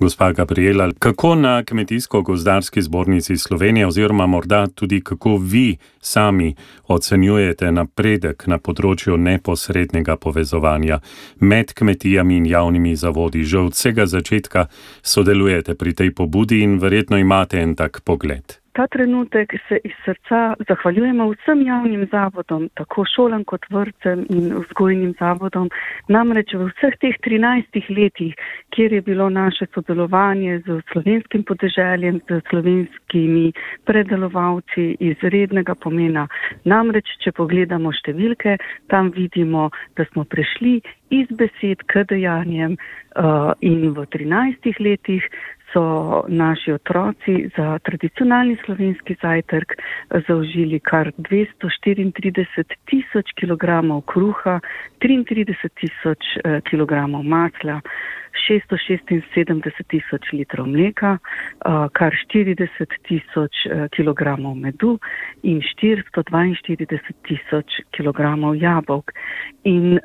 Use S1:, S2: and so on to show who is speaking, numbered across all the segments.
S1: Gospa Gabriela, kako na Kmetijsko-gozdarski zbornici Slovenije oziroma morda tudi kako vi sami ocenjujete napredek na področju neposrednega povezovanja med kmetijami in javnimi zavodi? Že od vsega začetka sodelujete pri tej pobudi in verjetno imate en tak pogled
S2: ta trenutek se iz srca zahvaljujemo vsem javnim zavodom, tako šolam kot vrtcem in vzgojnim zavodom. Namreč v vseh teh 13 letih, kjer je bilo naše sodelovanje z slovenskim podeželjem, z slovenskimi predelovalci izrednega pomena. Namreč, če pogledamo številke, tam vidimo, da smo prišli iz besed k dejanjem uh, in v 13 letih so naši otroci za tradicionalni slovenski zajtrk zaužili kar 234 tisoč kg kruha, 33 tisoč eh, kg masla, 676 tisoč litrov mleka, eh, kar 40 tisoč eh, kg medu in 442 tisoč kg jabolk. In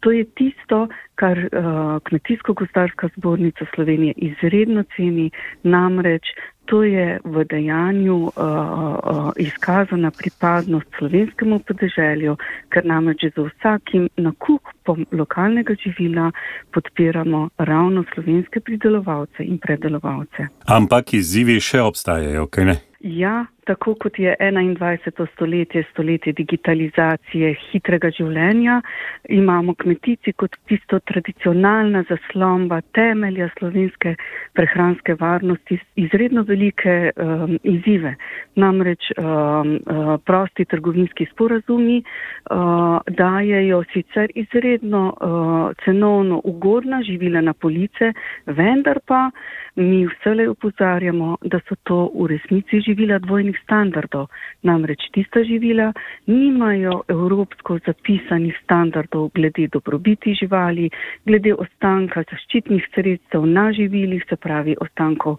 S2: to je tisto, kar uh, Kmetijsko-gostarska zbornica Slovenije izredno ceni, namreč to je v dejanju uh, uh, izkazana pripadnost slovenskemu podeželju, ker namreč za vsakim nakupom lokalnega živila podpiramo ravno slovenske pridelovalce in predelovalce.
S1: Ampak izzivi še obstajajo, kaj ne?
S2: Ja, tako kot je 21. stoletje, stoletje digitalizacije, hitrega življenja, imamo kmetici kot tisto tradicionalna zaslomba temelja slovenske prehranske varnosti izredno velike um, izzive. Namreč um, uh, prosti trgovinski sporazumi uh, dajejo sicer izredno uh, cenovno ugodna živila na police, vendar pa mi vselej upozarjamo, da so to v resnici živila dvojnih evropskih standardov. Namreč tista živila nimajo evropsko zapisanih standardov glede dobrobiti živali, glede ostanka zaščitnih sredstev na živilih, se pravi ostankov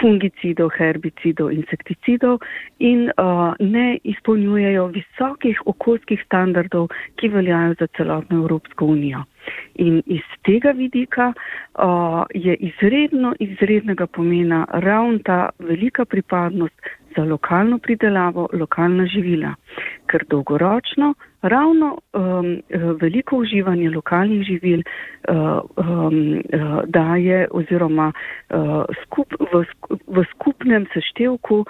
S2: fungicidov, herbicidov, insekticidov in uh, ne izpolnjujejo visokih okoljskih standardov, ki veljajo za celotno Evropsko unijo. In iz tega vidika uh, je izredno, izrednega pomena ravno ta velika pripadnost za lokalno pridelavo, lokalna živila, ker dolgoročno ravno um, veliko uživanje lokalnih živil uh, um, uh, daje oziroma uh, skup, v, v skupnem seštevku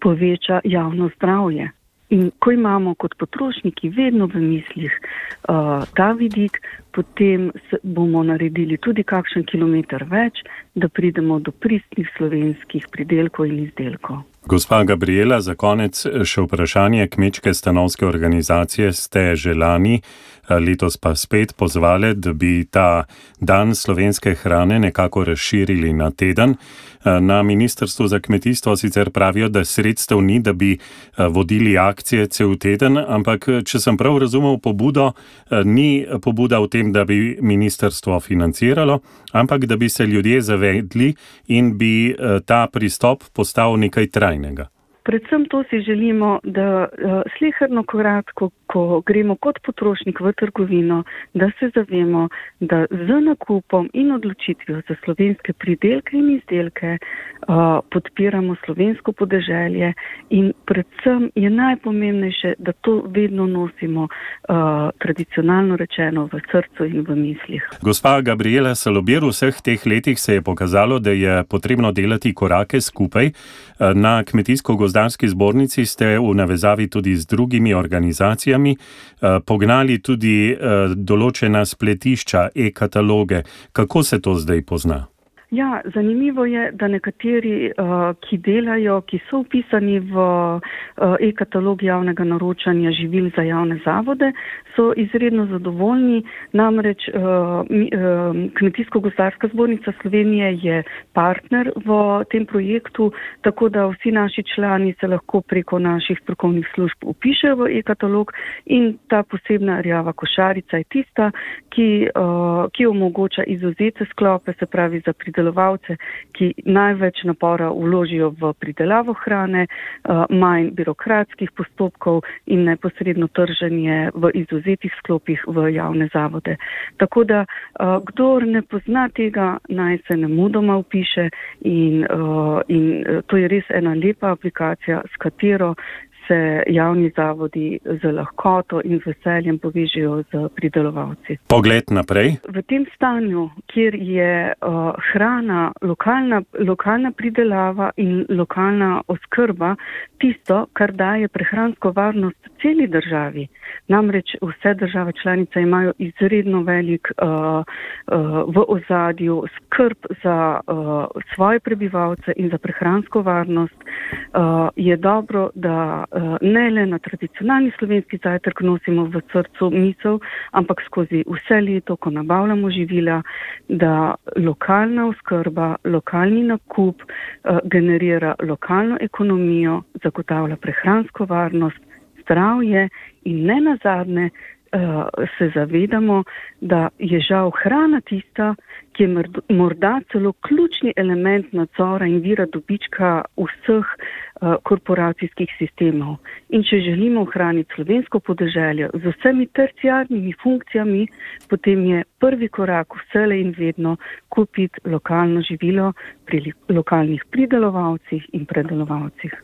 S2: poveča javno zdravje. In ko imamo kot potrošniki vedno v mislih uh, ta vidik, potem bomo naredili tudi kakšen kilometr več, da pridemo do pristnih slovenskih pridelkov in izdelkov.
S1: Gospa Gabriela, za konec še vprašanje kmečke stanovske organizacije. Ste že lani, letos pa spet pozvali, da bi ta dan slovenske hrane nekako razširili na teden. Na Ministrstvu za kmetijstvo sicer pravijo, da sredstev ni, da bi vodili akcije cel teden, ampak če sem prav razumel pobudo, ni pobuda v tem, da bi ministrstvo financiralo, ampak da bi se ljudje zavedli in bi ta pristop postal nekaj trajnega nainega
S2: Predvsem to si želimo, da uh, sleherno korak, ko, ko gremo kot potrošnik v trgovino, da se zavemo, da z nakupom in odločitvijo za slovenske pridelke in izdelke uh, podpiramo slovensko podeželje in predvsem je najpomembnejše, da to vedno nosimo uh, tradicionalno rečeno v srcu in v mislih.
S1: Gospa Gabriela Salobir, v vseh teh letih se je pokazalo, da je potrebno delati korake skupaj na kmetijsko-gozdarstvu gozdarski zbornici ste v navezavi tudi z drugimi organizacijami eh, pognali tudi eh, določena spletišča, e-kataloge. Kako se to zdaj pozna?
S2: Ja, zanimivo je, da nekateri, uh, ki delajo, ki so upisani v uh, e-katalog javnega naročanja živil za javne zavode, so izredno zadovoljni. Namreč uh, Kmetijsko-gozdarska zbornica Slovenije je partner v tem projektu, tako da vsi naši člani se lahko preko naših strokovnih služb upišejo v e-katalog in ta posebna rjava košarica je tista, ki, ki omogoča izuzete sklope, se pravi za pridobitev pridelovalce, ki največ napora vložijo v pridelavo hrane, manj birokratskih postopkov in neposredno trženje v izuzetih sklopih v javne zavode. Tako da, kdor ne pozna tega, naj se ne mudoma upiše in, in to je res ena lepa aplikacija, s katero se javni zavodi z lahkoto in veseljem povežejo z pridelovalci.
S1: Pogled naprej.
S2: V tem stanju, kjer je uh, hrana, lokalna, lokalna pridelava in lokalna oskrba tisto, kar daje prehransko varnost celi državi. Namreč vse države članice imajo izredno velik uh, uh, v ozadju skrb za uh, svoje prebivalce in za prehransko varnost. Uh, je dobro, da uh, ne le na tradicionalni slovenski zajtrk nosimo v srcu misel, ampak skozi vse leto, ko nabavljamo živila, da lokalna oskrba, lokalni nakup uh, generira lokalno ekonomijo, zagotavlja prehransko varnost zdravje in ne nazadnje uh, se zavedamo, da je žal hrana tista, ki je morda celo ključni element nadzora in vira dobička vseh uh, korporacijskih sistemov. In če želimo ohraniti slovensko podeželje z vsemi terciarnimi funkcijami, potem je prvi korak vsele in vedno kupiti lokalno živilo pri lokalnih pridelovalcih in predelovalcih.